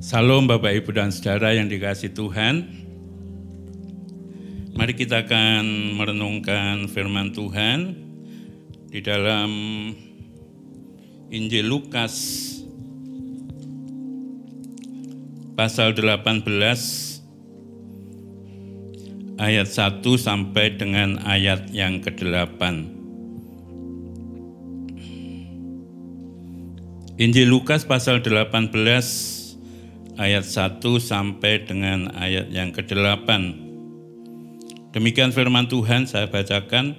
Salam Bapak Ibu dan Saudara yang dikasih Tuhan. Mari kita akan merenungkan firman Tuhan di dalam Injil Lukas pasal 18 ayat 1 sampai dengan ayat yang ke-8. Injil Lukas pasal 18 ayat 1 sampai dengan ayat yang ke-8. Demikian firman Tuhan saya bacakan.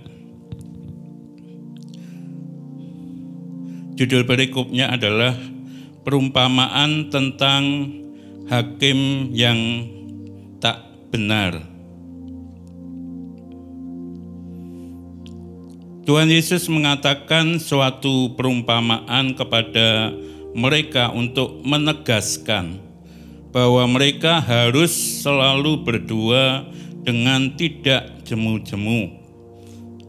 Judul berikutnya adalah perumpamaan tentang hakim yang tak benar. Tuhan Yesus mengatakan suatu perumpamaan kepada mereka untuk menegaskan bahwa mereka harus selalu berdua dengan tidak jemu-jemu.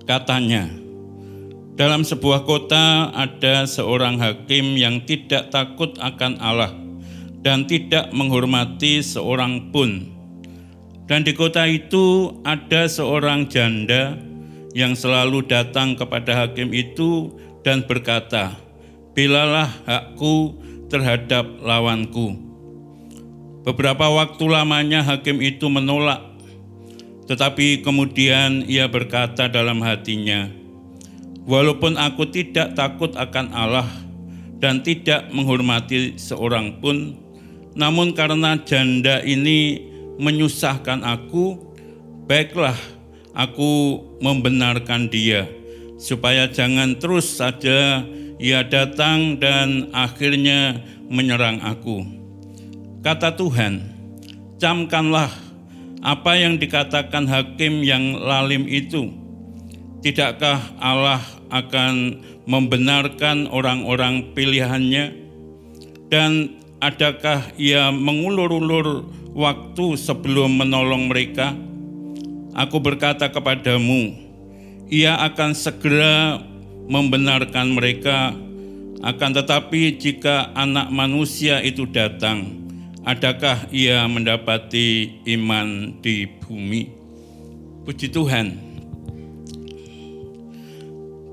Katanya, dalam sebuah kota ada seorang hakim yang tidak takut akan Allah dan tidak menghormati seorang pun. Dan di kota itu ada seorang janda yang selalu datang kepada hakim itu dan berkata, "Bilalah hakku terhadap lawanku." Beberapa waktu lamanya hakim itu menolak, tetapi kemudian ia berkata dalam hatinya, "Walaupun aku tidak takut akan Allah dan tidak menghormati seorang pun, namun karena janda ini menyusahkan aku, baiklah." aku membenarkan dia, supaya jangan terus saja ia datang dan akhirnya menyerang aku. Kata Tuhan, camkanlah apa yang dikatakan hakim yang lalim itu. Tidakkah Allah akan membenarkan orang-orang pilihannya? Dan adakah ia mengulur-ulur waktu sebelum menolong mereka? Aku berkata kepadamu, ia akan segera membenarkan mereka. Akan tetapi, jika Anak Manusia itu datang, adakah ia mendapati iman di bumi? Puji Tuhan,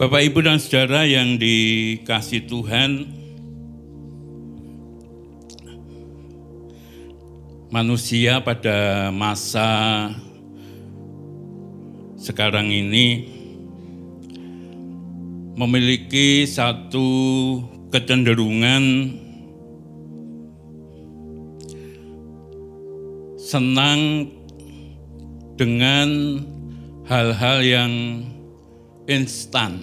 Bapak, Ibu, dan saudara yang dikasih Tuhan, manusia pada masa sekarang ini memiliki satu kecenderungan senang dengan hal-hal yang instan.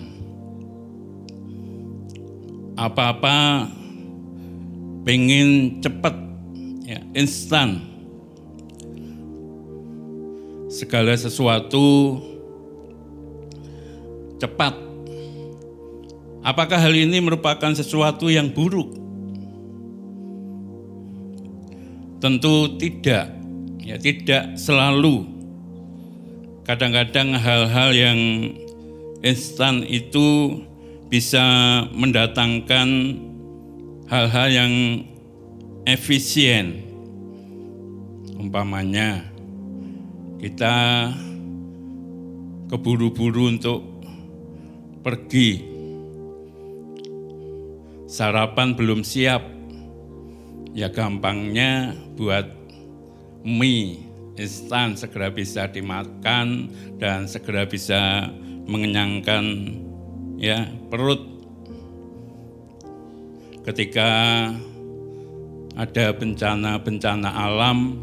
Apa-apa pengen cepat, ya, instan segala sesuatu cepat. Apakah hal ini merupakan sesuatu yang buruk? Tentu tidak. Ya, tidak selalu. Kadang-kadang hal-hal yang instan itu bisa mendatangkan hal-hal yang efisien. Umpamanya, kita keburu-buru untuk pergi. Sarapan belum siap, ya gampangnya buat mie. Instan segera bisa dimakan dan segera bisa mengenyangkan ya perut. Ketika ada bencana-bencana alam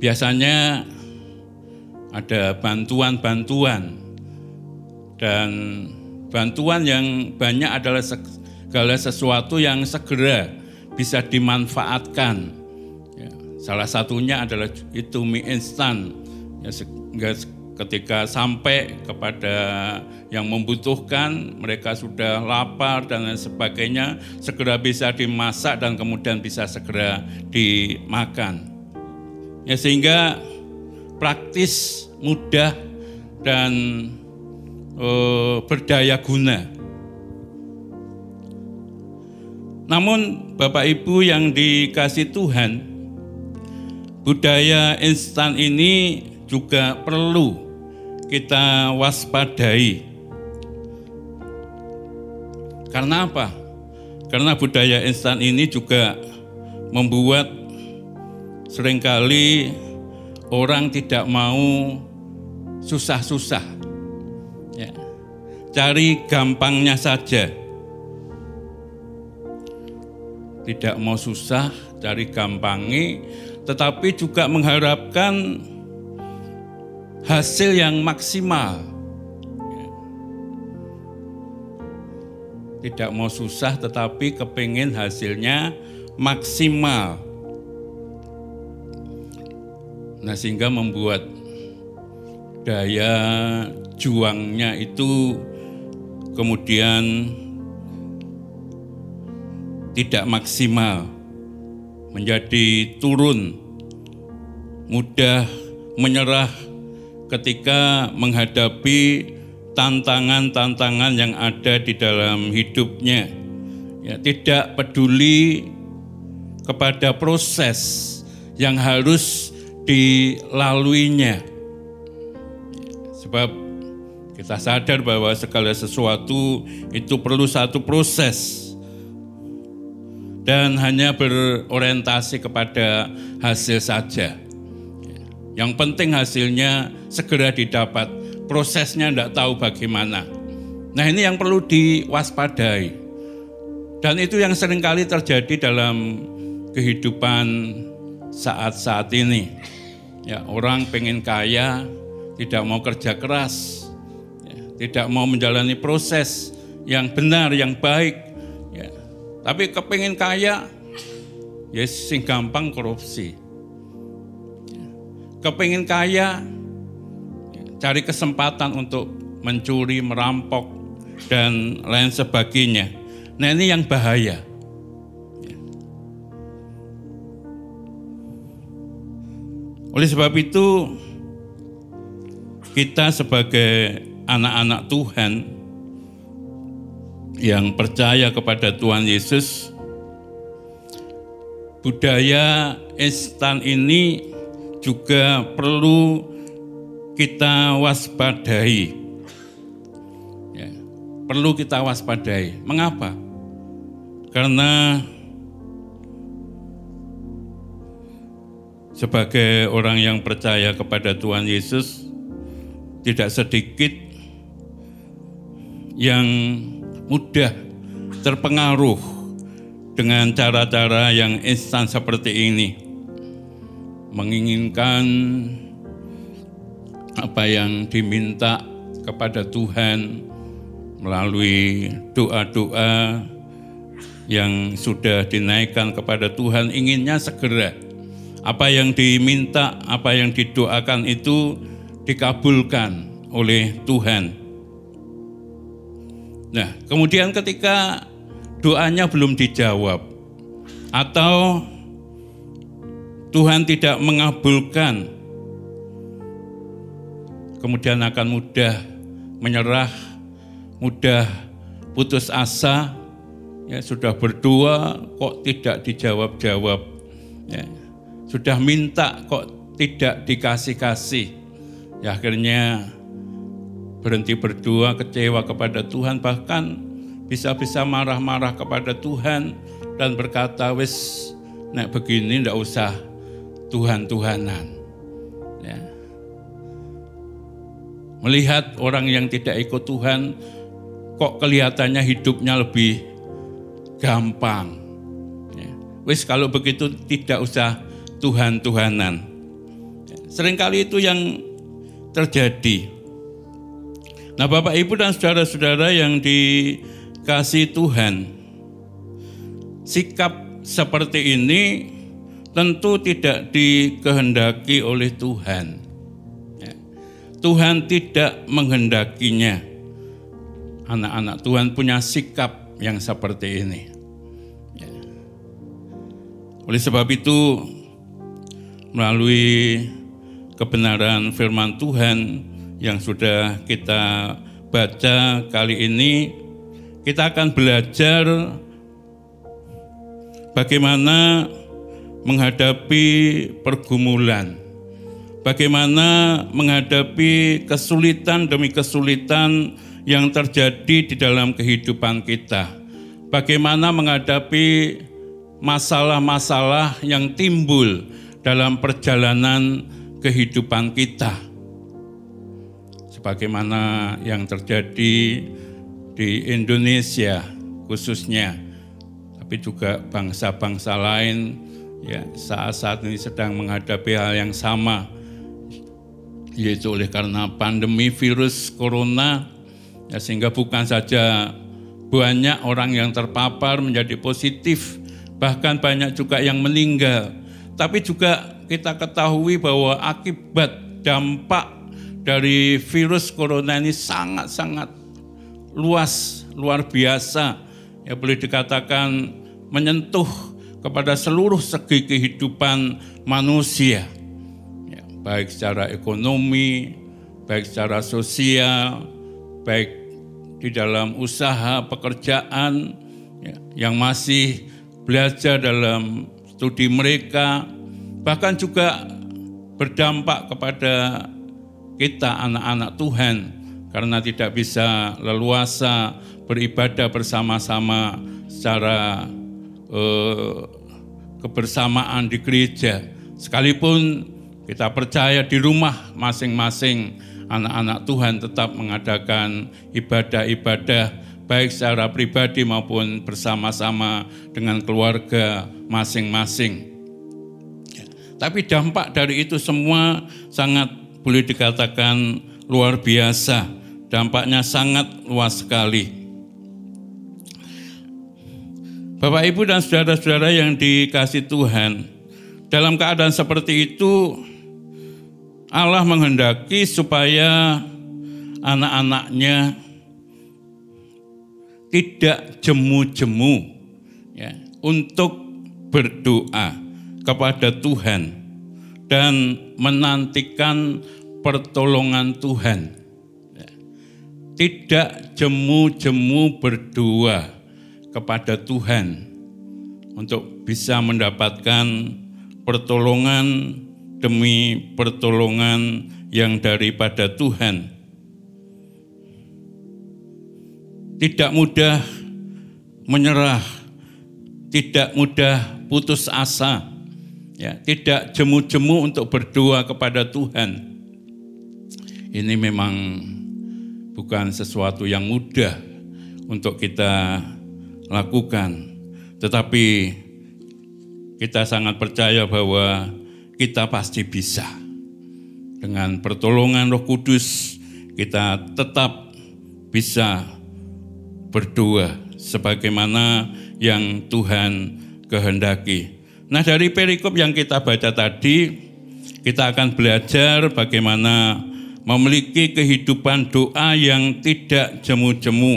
biasanya ada bantuan-bantuan. Dan bantuan yang banyak adalah segala sesuatu yang segera bisa dimanfaatkan. Ya, salah satunya adalah itu mie instan. Ya, sehingga ketika sampai kepada yang membutuhkan, mereka sudah lapar dan lain sebagainya, segera bisa dimasak dan kemudian bisa segera dimakan. Ya sehingga praktis, mudah dan uh, berdaya guna. Namun Bapak Ibu yang dikasih Tuhan, budaya instan ini juga perlu kita waspadai. Karena apa? Karena budaya instan ini juga membuat sering kali orang tidak mau susah-susah. Ya. Cari gampangnya saja tidak mau susah, cari gampangi, tetapi juga mengharapkan hasil yang maksimal. Tidak mau susah, tetapi kepingin hasilnya maksimal. Nah, sehingga membuat daya juangnya itu kemudian tidak maksimal, menjadi turun, mudah menyerah ketika menghadapi tantangan-tantangan yang ada di dalam hidupnya. Ya, tidak peduli kepada proses yang harus dilaluinya. Sebab kita sadar bahwa segala sesuatu itu perlu satu proses dan hanya berorientasi kepada hasil saja. Yang penting hasilnya segera didapat, prosesnya tidak tahu bagaimana. Nah ini yang perlu diwaspadai. Dan itu yang sering kali terjadi dalam kehidupan saat-saat ini. Ya, orang pengen kaya, tidak mau kerja keras, ya, tidak mau menjalani proses yang benar, yang baik, tapi kepingin kaya, ya sing gampang korupsi. Kepingin kaya, cari kesempatan untuk mencuri, merampok, dan lain sebagainya. Nah ini yang bahaya. Oleh sebab itu, kita sebagai anak-anak Tuhan, yang percaya kepada Tuhan Yesus, budaya instan ini juga perlu kita waspadai. Ya, perlu kita waspadai. Mengapa? Karena sebagai orang yang percaya kepada Tuhan Yesus, tidak sedikit yang mudah terpengaruh dengan cara-cara yang instan seperti ini. Menginginkan apa yang diminta kepada Tuhan melalui doa-doa yang sudah dinaikkan kepada Tuhan inginnya segera apa yang diminta, apa yang didoakan itu dikabulkan oleh Tuhan. Nah, kemudian ketika doanya belum dijawab atau Tuhan tidak mengabulkan, kemudian akan mudah menyerah, mudah putus asa, ya sudah berdoa kok tidak dijawab-jawab, ya, sudah minta kok tidak dikasih-kasih, ya akhirnya berhenti berdoa, kecewa kepada Tuhan, bahkan bisa-bisa marah-marah kepada Tuhan dan berkata, wis nek begini ndak usah Tuhan-Tuhanan. Ya. Melihat orang yang tidak ikut Tuhan, kok kelihatannya hidupnya lebih gampang. Ya. Wis kalau begitu tidak usah Tuhan-Tuhanan. Ya. Seringkali itu yang terjadi. Nah, Bapak Ibu dan saudara-saudara yang dikasih Tuhan, sikap seperti ini tentu tidak dikehendaki oleh Tuhan. Ya. Tuhan tidak menghendakinya. Anak-anak Tuhan punya sikap yang seperti ini. Ya. Oleh sebab itu, melalui kebenaran firman Tuhan, yang sudah kita baca kali ini, kita akan belajar bagaimana menghadapi pergumulan, bagaimana menghadapi kesulitan demi kesulitan yang terjadi di dalam kehidupan kita, bagaimana menghadapi masalah-masalah yang timbul dalam perjalanan kehidupan kita. Sebagaimana yang terjadi di Indonesia khususnya, tapi juga bangsa-bangsa lain ya saat-saat ini sedang menghadapi hal yang sama yaitu oleh karena pandemi virus corona ya sehingga bukan saja banyak orang yang terpapar menjadi positif bahkan banyak juga yang meninggal. Tapi juga kita ketahui bahwa akibat dampak dari virus corona ini sangat-sangat luas, luar biasa. Ya boleh dikatakan menyentuh kepada seluruh segi kehidupan manusia. Ya, baik secara ekonomi, baik secara sosial, baik di dalam usaha pekerjaan ya, yang masih belajar dalam studi mereka, bahkan juga berdampak kepada kita anak-anak Tuhan karena tidak bisa leluasa beribadah bersama-sama secara eh, kebersamaan di gereja. Sekalipun kita percaya di rumah masing-masing anak-anak Tuhan tetap mengadakan ibadah-ibadah baik secara pribadi maupun bersama-sama dengan keluarga masing-masing. Ya. Tapi dampak dari itu semua sangat boleh dikatakan luar biasa. Dampaknya sangat luas sekali. Bapak, Ibu, dan saudara-saudara yang dikasih Tuhan, dalam keadaan seperti itu, Allah menghendaki supaya anak-anaknya tidak jemu-jemu ya, untuk berdoa kepada Tuhan dan menantikan pertolongan Tuhan. Tidak jemu-jemu berdoa kepada Tuhan untuk bisa mendapatkan pertolongan demi pertolongan yang daripada Tuhan tidak mudah menyerah, tidak mudah putus asa, ya, tidak jemu-jemu untuk berdoa kepada Tuhan. Ini memang bukan sesuatu yang mudah untuk kita lakukan, tetapi kita sangat percaya bahwa kita pasti bisa. Dengan pertolongan Roh Kudus, kita tetap bisa berdoa sebagaimana yang Tuhan kehendaki. Nah, dari perikop yang kita baca tadi, kita akan belajar bagaimana memiliki kehidupan doa yang tidak jemu-jemu.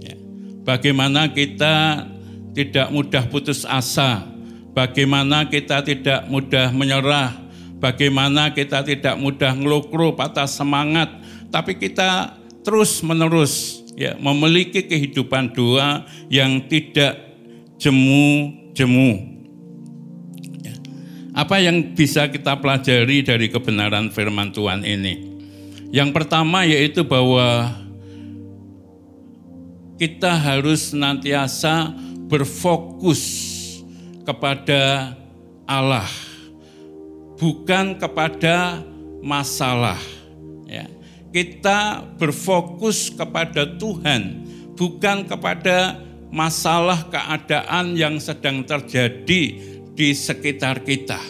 Ya. Bagaimana kita tidak mudah putus asa, bagaimana kita tidak mudah menyerah, bagaimana kita tidak mudah ngelukru, patah semangat, tapi kita terus menerus ya memiliki kehidupan doa yang tidak jemu-jemu. Ya. Apa yang bisa kita pelajari dari kebenaran firman Tuhan ini? Yang pertama yaitu bahwa kita harus senantiasa berfokus kepada Allah, bukan kepada masalah. Ya kita berfokus kepada Tuhan, bukan kepada masalah keadaan yang sedang terjadi di sekitar kita.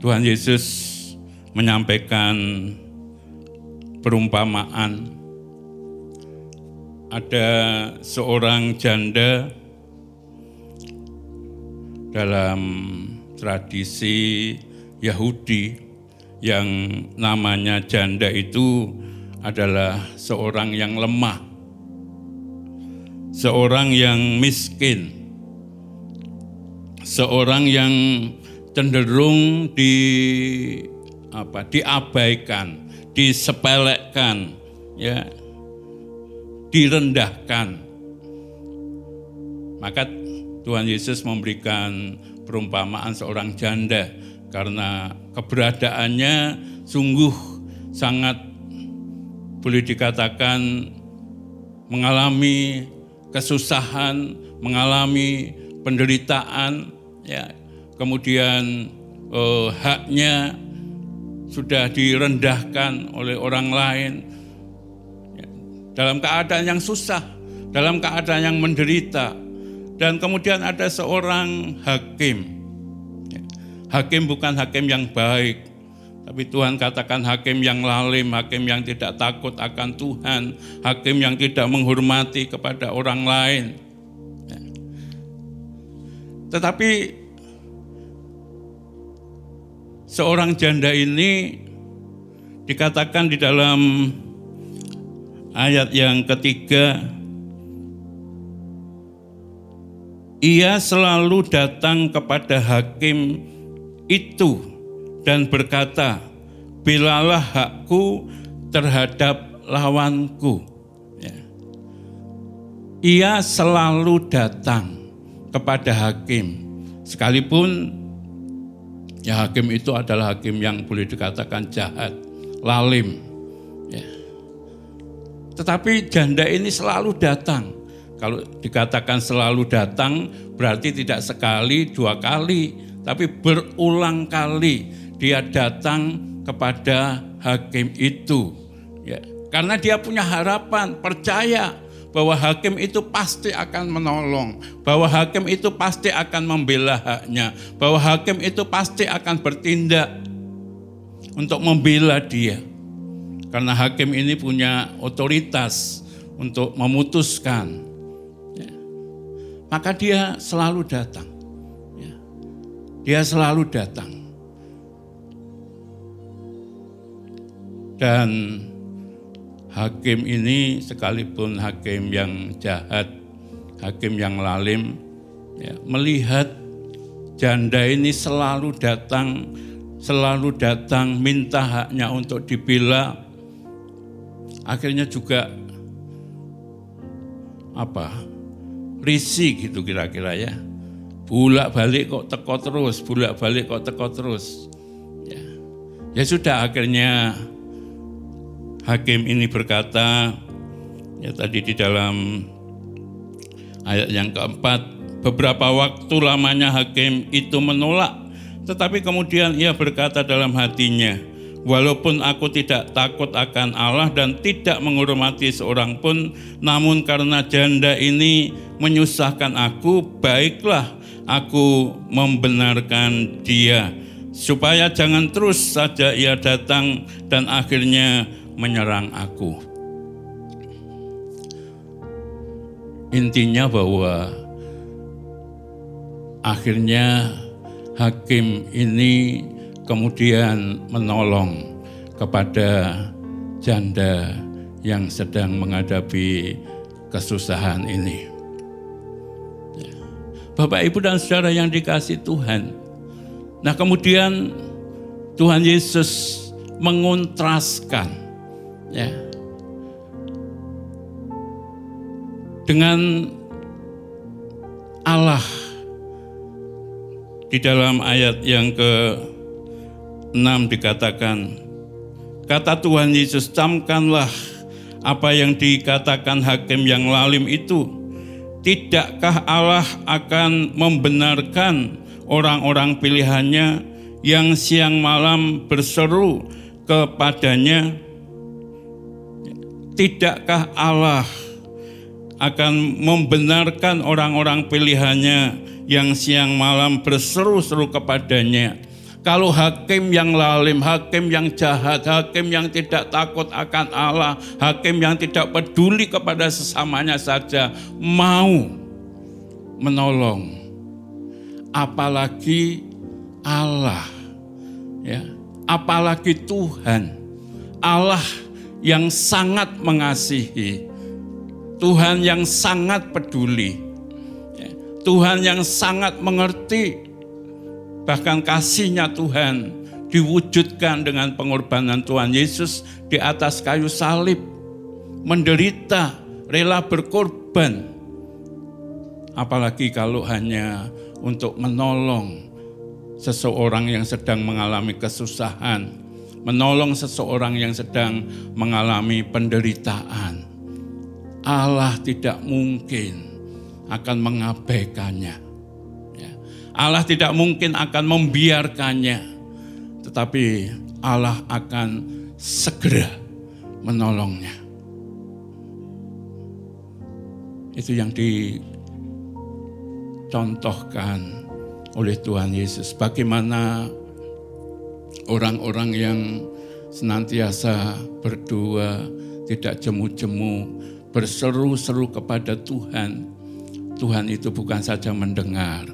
Tuhan Yesus menyampaikan perumpamaan. Ada seorang janda dalam tradisi Yahudi yang namanya janda itu adalah seorang yang lemah, seorang yang miskin, seorang yang cenderung di apa diabaikan, disepelekan, ya direndahkan. Maka Tuhan Yesus memberikan perumpamaan seorang janda karena keberadaannya sungguh sangat boleh dikatakan mengalami kesusahan, mengalami penderitaan, ya, kemudian eh, haknya sudah direndahkan oleh orang lain ya, dalam keadaan yang susah, dalam keadaan yang menderita, dan kemudian ada seorang hakim. Ya, hakim bukan hakim yang baik, tapi Tuhan katakan hakim yang lalim, hakim yang tidak takut akan Tuhan, hakim yang tidak menghormati kepada orang lain. Ya. Tetapi seorang janda ini dikatakan di dalam ayat yang ketiga, ia selalu datang kepada hakim itu dan berkata, "Bilalah hakku terhadap lawanku." Ya. Ia selalu datang kepada hakim, sekalipun Ya hakim itu adalah hakim yang boleh dikatakan jahat, lalim. Ya. Tetapi janda ini selalu datang. Kalau dikatakan selalu datang berarti tidak sekali, dua kali, tapi berulang kali dia datang kepada hakim itu. Ya. Karena dia punya harapan, percaya bahwa hakim itu pasti akan menolong, bahwa hakim itu pasti akan membela haknya, bahwa hakim itu pasti akan bertindak untuk membela dia. Karena hakim ini punya otoritas untuk memutuskan. Ya. Maka dia selalu datang. Ya. Dia selalu datang. Dan hakim ini sekalipun hakim yang jahat, hakim yang lalim, ya, melihat janda ini selalu datang, selalu datang minta haknya untuk dibela, akhirnya juga apa risih gitu kira-kira ya. Bulak balik kok teko terus bulak balik kok teko terus. Ya ya sudah akhirnya hakim ini berkata, ya tadi di dalam ayat yang keempat, beberapa waktu lamanya hakim itu menolak, tetapi kemudian ia berkata dalam hatinya, Walaupun aku tidak takut akan Allah dan tidak menghormati seorang pun, namun karena janda ini menyusahkan aku, baiklah aku membenarkan dia, supaya jangan terus saja ia datang dan akhirnya menyerang aku. Intinya bahwa akhirnya hakim ini kemudian menolong kepada janda yang sedang menghadapi kesusahan ini. Bapak, Ibu, dan saudara yang dikasih Tuhan. Nah, kemudian Tuhan Yesus mengontraskan ya. Dengan Allah di dalam ayat yang ke-6 dikatakan kata Tuhan Yesus camkanlah apa yang dikatakan hakim yang lalim itu. Tidakkah Allah akan membenarkan orang-orang pilihannya yang siang malam berseru kepadanya Tidakkah Allah akan membenarkan orang-orang pilihannya yang siang malam berseru-seru kepadanya? Kalau hakim yang lalim, hakim yang jahat, hakim yang tidak takut akan Allah, hakim yang tidak peduli kepada sesamanya saja mau menolong, apalagi Allah, ya, apalagi Tuhan, Allah yang sangat mengasihi, Tuhan yang sangat peduli, ya, Tuhan yang sangat mengerti, bahkan kasihnya Tuhan diwujudkan dengan pengorbanan Tuhan Yesus di atas kayu salib, menderita rela berkorban. Apalagi kalau hanya untuk menolong seseorang yang sedang mengalami kesusahan, menolong seseorang yang sedang mengalami penderitaan. Allah tidak mungkin akan mengabaikannya. Ya. Allah tidak mungkin akan membiarkannya, tetapi Allah akan segera menolongnya. Itu yang dicontohkan oleh Tuhan Yesus. Bagaimana orang-orang yang senantiasa berdoa, tidak jemu-jemu, berseru-seru kepada Tuhan. Tuhan itu bukan saja mendengar,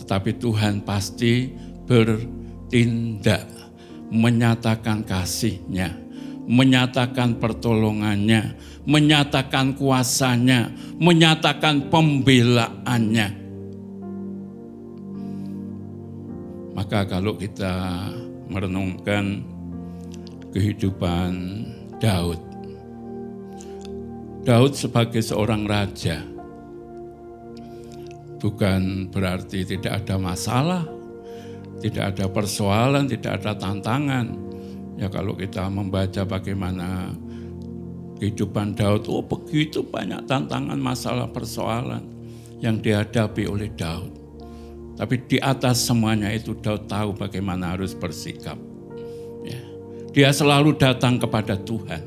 tetapi Tuhan pasti bertindak, menyatakan kasihnya, menyatakan pertolongannya, menyatakan kuasanya, menyatakan pembelaannya. Maka kalau kita merenungkan kehidupan Daud, Daud sebagai seorang raja bukan berarti tidak ada masalah, tidak ada persoalan, tidak ada tantangan. Ya kalau kita membaca bagaimana kehidupan Daud, oh begitu banyak tantangan, masalah, persoalan yang dihadapi oleh Daud. Tapi di atas semuanya itu Daud tahu bagaimana harus bersikap. Ya. Dia selalu datang kepada Tuhan.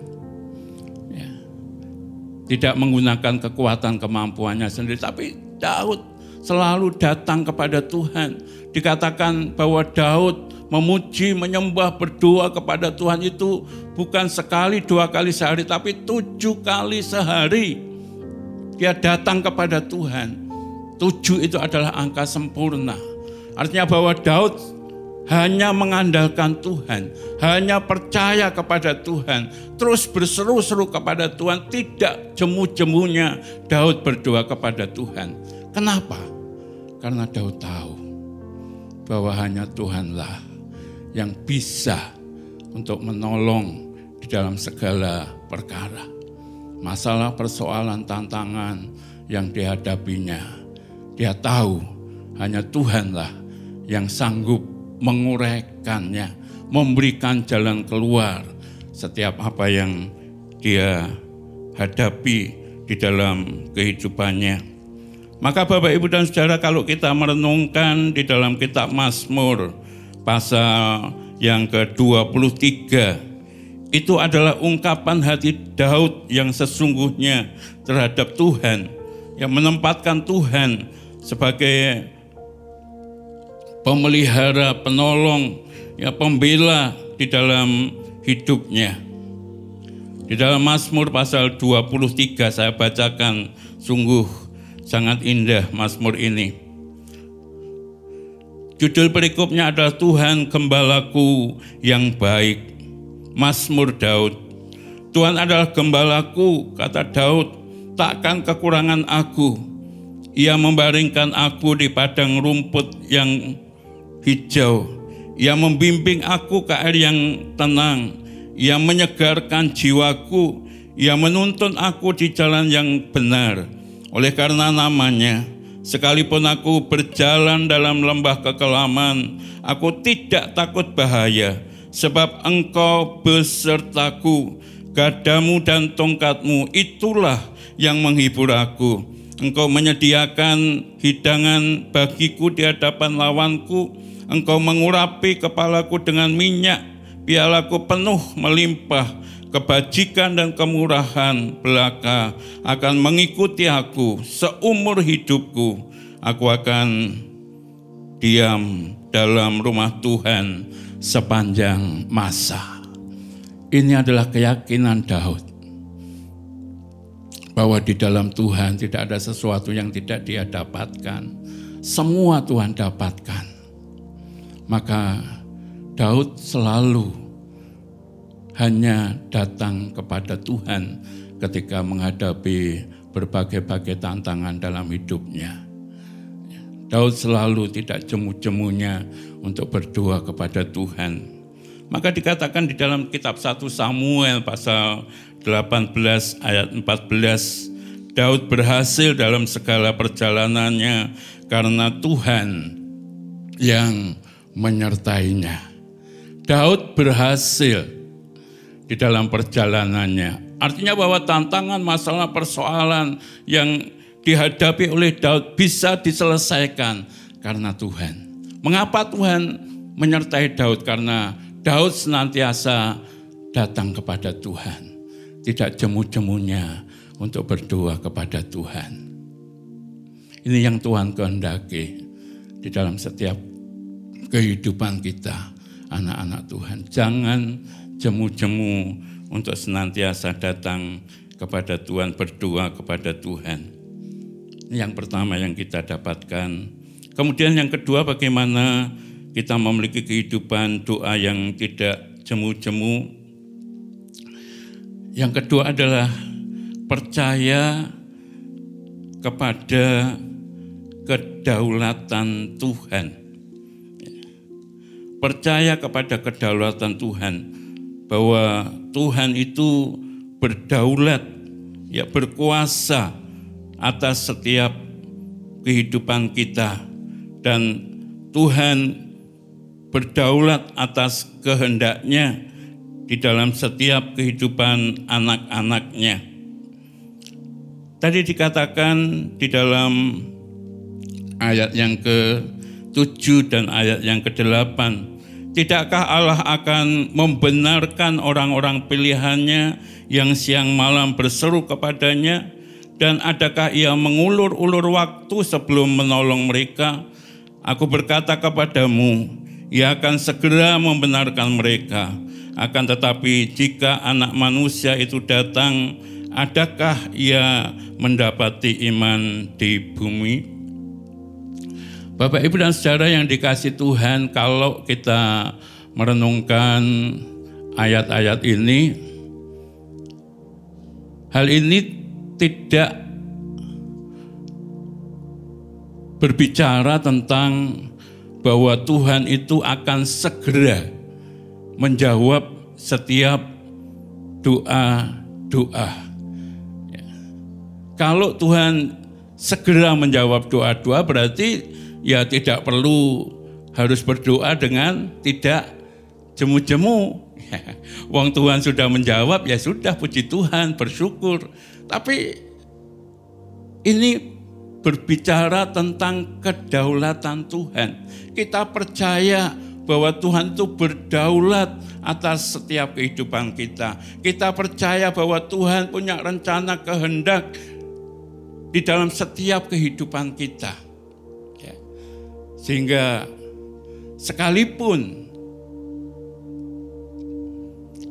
Ya. Tidak menggunakan kekuatan kemampuannya sendiri, tapi Daud selalu datang kepada Tuhan. Dikatakan bahwa Daud memuji, menyembah, berdoa kepada Tuhan itu bukan sekali, dua kali sehari, tapi tujuh kali sehari. Dia datang kepada Tuhan. Tujuh itu adalah angka sempurna. Artinya bahwa Daud hanya mengandalkan Tuhan, hanya percaya kepada Tuhan, terus berseru-seru kepada Tuhan, tidak jemu-jemunya Daud berdoa kepada Tuhan. Kenapa? Karena Daud tahu bahwa hanya Tuhanlah yang bisa untuk menolong di dalam segala perkara. Masalah, persoalan, tantangan yang dihadapinya. Dia tahu hanya Tuhanlah yang sanggup menguraikannya, memberikan jalan keluar setiap apa yang dia hadapi di dalam kehidupannya. Maka Bapak Ibu dan Saudara kalau kita merenungkan di dalam kitab Mazmur pasal yang ke-23 itu adalah ungkapan hati Daud yang sesungguhnya terhadap Tuhan yang menempatkan Tuhan sebagai pemelihara, penolong, ya pembela di dalam hidupnya. Di dalam Mazmur pasal 23 saya bacakan sungguh sangat indah Mazmur ini. Judul berikutnya adalah Tuhan Gembalaku yang baik. Mazmur Daud. Tuhan adalah gembalaku, kata Daud, takkan kekurangan aku. Ia membaringkan aku di padang rumput yang hijau. Ia membimbing aku ke air yang tenang. Ia menyegarkan jiwaku. Ia menuntun aku di jalan yang benar. Oleh karena namanya, Sekalipun aku berjalan dalam lembah kekelaman, aku tidak takut bahaya, sebab engkau besertaku, gadamu dan tongkatmu itulah yang menghibur aku. Engkau menyediakan hidangan bagiku di hadapan lawanku, engkau mengurapi kepalaku dengan minyak, pialaku penuh melimpah, kebajikan dan kemurahan belaka akan mengikuti aku seumur hidupku. Aku akan diam dalam rumah Tuhan sepanjang masa. Ini adalah keyakinan Daud bahwa di dalam Tuhan tidak ada sesuatu yang tidak dia dapatkan. Semua Tuhan dapatkan. Maka Daud selalu hanya datang kepada Tuhan ketika menghadapi berbagai-bagai tantangan dalam hidupnya. Daud selalu tidak jemu-jemunya untuk berdoa kepada Tuhan. Maka dikatakan di dalam kitab 1 Samuel pasal 18 ayat 14 Daud berhasil dalam segala perjalanannya karena Tuhan yang menyertainya. Daud berhasil di dalam perjalanannya. Artinya bahwa tantangan, masalah, persoalan yang dihadapi oleh Daud bisa diselesaikan karena Tuhan. Mengapa Tuhan menyertai Daud? Karena Daud senantiasa datang kepada Tuhan. Tidak jemu-jemunya untuk berdoa kepada Tuhan. Ini yang Tuhan kehendaki di dalam setiap kehidupan kita, anak-anak Tuhan. Jangan jemu-jemu untuk senantiasa datang kepada Tuhan, berdoa kepada Tuhan. Yang pertama yang kita dapatkan. Kemudian yang kedua bagaimana kita memiliki kehidupan doa yang tidak jemu-jemu. Yang kedua adalah percaya kepada kedaulatan Tuhan. Percaya kepada kedaulatan Tuhan bahwa Tuhan itu berdaulat ya berkuasa atas setiap kehidupan kita. Dan Tuhan berdaulat atas kehendaknya di dalam setiap kehidupan anak-anaknya. Tadi dikatakan di dalam ayat yang ke-7 dan ayat yang ke-8 Tidakkah Allah akan membenarkan orang-orang pilihannya yang siang malam berseru kepadanya? Dan adakah ia mengulur-ulur waktu sebelum menolong mereka? Aku berkata kepadamu, ia akan segera membenarkan mereka. Akan tetapi jika anak manusia itu datang, adakah ia mendapati iman di bumi? Bapak Ibu dan Saudara yang dikasih Tuhan, kalau kita merenungkan ayat-ayat ini, hal ini tidak berbicara tentang bahwa Tuhan itu akan segera menjawab setiap doa-doa. Ya. Kalau Tuhan segera menjawab doa-doa berarti ya tidak perlu harus berdoa dengan tidak jemu-jemu. Wong Tuhan sudah menjawab, ya sudah puji Tuhan, bersyukur. Tapi ini berbicara tentang kedaulatan Tuhan. Kita percaya bahwa Tuhan itu berdaulat atas setiap kehidupan kita. Kita percaya bahwa Tuhan punya rencana kehendak di dalam setiap kehidupan kita. Sehingga sekalipun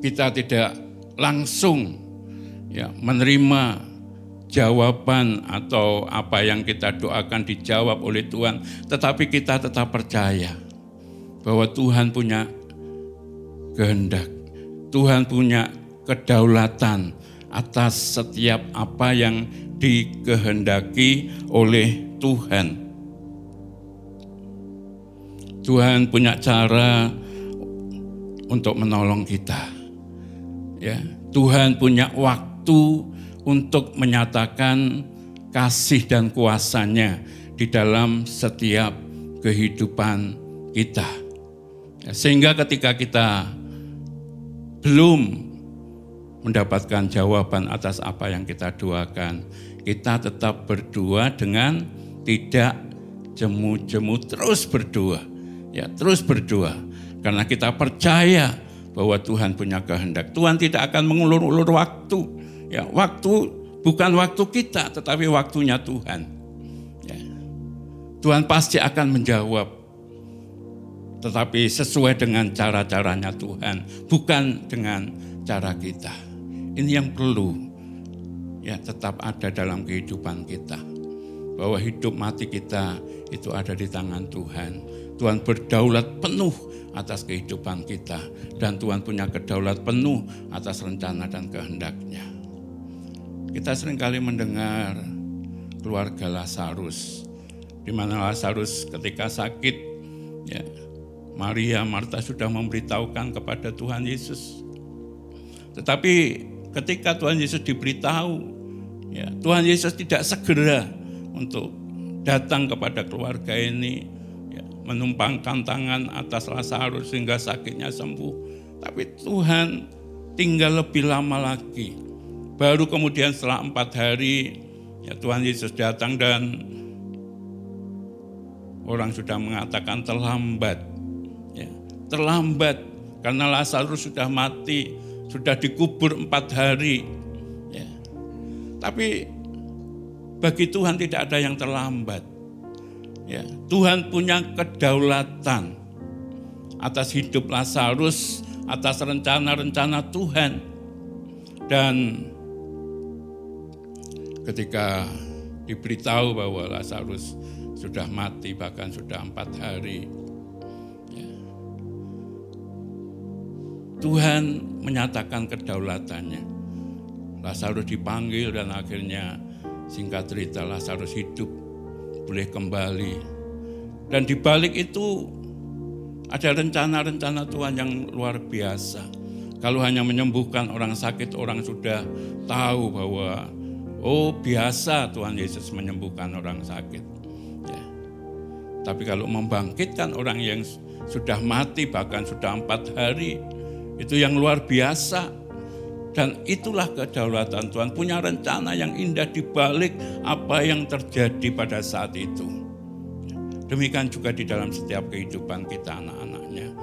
kita tidak langsung ya menerima jawaban atau apa yang kita doakan dijawab oleh Tuhan, tetapi kita tetap percaya bahwa Tuhan punya kehendak. Tuhan punya kedaulatan atas setiap apa yang dikehendaki oleh Tuhan. Tuhan punya cara untuk menolong kita. Ya, Tuhan punya waktu untuk menyatakan kasih dan kuasanya di dalam setiap kehidupan kita. Sehingga ketika kita belum mendapatkan jawaban atas apa yang kita doakan, kita tetap berdoa dengan tidak jemu-jemu terus berdoa Ya, terus berdoa karena kita percaya bahwa Tuhan punya kehendak. Tuhan tidak akan mengulur-ulur waktu. Ya, waktu bukan waktu kita, tetapi waktunya Tuhan. Ya. Tuhan pasti akan menjawab, tetapi sesuai dengan cara-caranya Tuhan, bukan dengan cara kita. Ini yang perlu ya tetap ada dalam kehidupan kita. Bahwa hidup mati kita itu ada di tangan Tuhan Tuhan berdaulat penuh atas kehidupan kita. Dan Tuhan punya kedaulat penuh atas rencana dan kehendaknya. Kita sering kali mendengar keluarga Lazarus. Di mana Lazarus ketika sakit, ya, Maria, Marta sudah memberitahukan kepada Tuhan Yesus. Tetapi ketika Tuhan Yesus diberitahu, ya, Tuhan Yesus tidak segera untuk datang kepada keluarga ini, ya, menumpangkan tangan atas Lazarus sehingga sakitnya sembuh. Tapi Tuhan tinggal lebih lama lagi. Baru kemudian setelah empat hari, ya Tuhan Yesus datang dan orang sudah mengatakan terlambat. Terlambat karena Lazarus sudah mati, sudah dikubur empat hari. Ya. Tapi bagi Tuhan tidak ada yang terlambat. Ya, Tuhan punya kedaulatan atas hidup Lazarus, atas rencana-rencana Tuhan. Dan ketika diberitahu bahwa Lazarus sudah mati bahkan sudah empat hari. Tuhan menyatakan kedaulatannya. Lazarus dipanggil dan akhirnya singkat cerita Lazarus hidup, boleh kembali. Dan di balik itu ada rencana-rencana Tuhan yang luar biasa. Kalau hanya menyembuhkan orang sakit, orang sudah tahu bahwa oh biasa Tuhan Yesus menyembuhkan orang sakit. Tapi kalau membangkitkan orang yang sudah mati bahkan sudah empat hari, itu yang luar biasa. Dan itulah kedaulatan Tuhan, punya rencana yang indah di balik apa yang terjadi pada saat itu. Demikian juga di dalam setiap kehidupan kita anak-anaknya.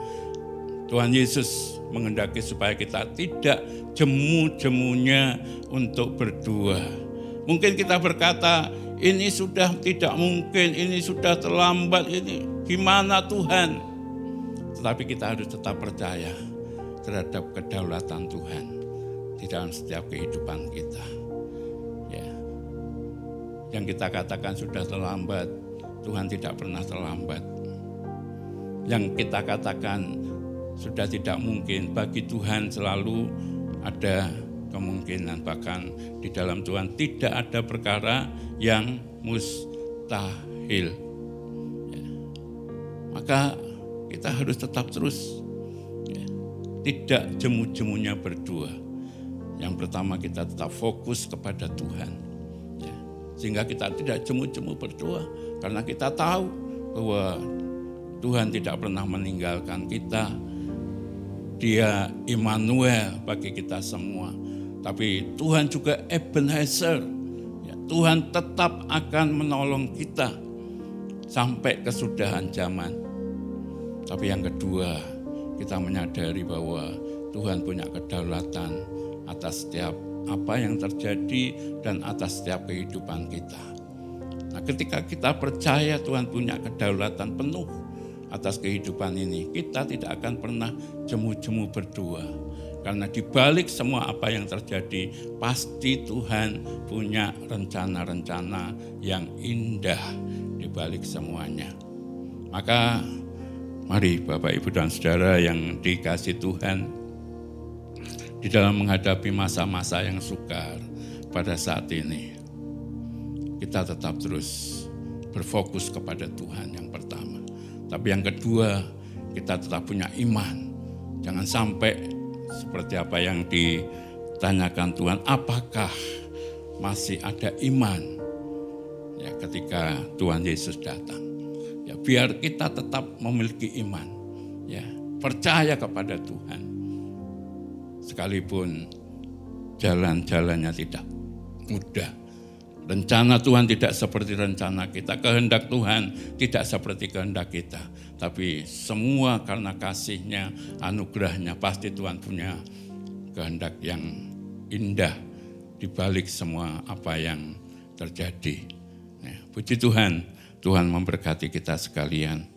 Tuhan Yesus mengendaki supaya kita tidak jemu-jemunya untuk berdua. Mungkin kita berkata, ini sudah tidak mungkin, ini sudah terlambat, ini gimana Tuhan? Tetapi kita harus tetap percaya terhadap kedaulatan Tuhan di dalam setiap kehidupan kita. Ya. Yang kita katakan sudah terlambat, Tuhan tidak pernah terlambat. Yang kita katakan sudah tidak mungkin, bagi Tuhan selalu ada kemungkinan bahkan di dalam Tuhan tidak ada perkara yang mustahil. Ya. Maka kita harus tetap terus. Tidak jemu-jemunya berdua. Yang pertama kita tetap fokus kepada Tuhan. Ya. Sehingga kita tidak jemu-jemu berdua karena kita tahu bahwa Tuhan tidak pernah meninggalkan kita. Dia Immanuel bagi kita semua tapi Tuhan juga Ebenezer. Ya, Tuhan tetap akan menolong kita sampai kesudahan zaman. Tapi yang kedua, kita menyadari bahwa Tuhan punya kedaulatan atas setiap apa yang terjadi dan atas setiap kehidupan kita. Nah, ketika kita percaya Tuhan punya kedaulatan penuh atas kehidupan ini, kita tidak akan pernah jemu-jemu berdua karena di balik semua apa yang terjadi, pasti Tuhan punya rencana-rencana yang indah di balik semuanya. Maka mari Bapak Ibu dan Saudara yang dikasih Tuhan, di dalam menghadapi masa-masa yang sukar pada saat ini, kita tetap terus berfokus kepada Tuhan yang pertama. Tapi yang kedua, kita tetap punya iman. Jangan sampai seperti apa yang ditanyakan Tuhan, apakah masih ada iman ya ketika Tuhan Yesus datang. Ya biar kita tetap memiliki iman. Ya, percaya kepada Tuhan. Sekalipun jalan-jalannya tidak mudah. Rencana Tuhan tidak seperti rencana kita, kehendak Tuhan tidak seperti kehendak kita. Tapi semua karena kasihnya, anugerahnya, pasti Tuhan punya kehendak yang indah di balik semua apa yang terjadi. Nah, puji Tuhan, Tuhan memberkati kita sekalian.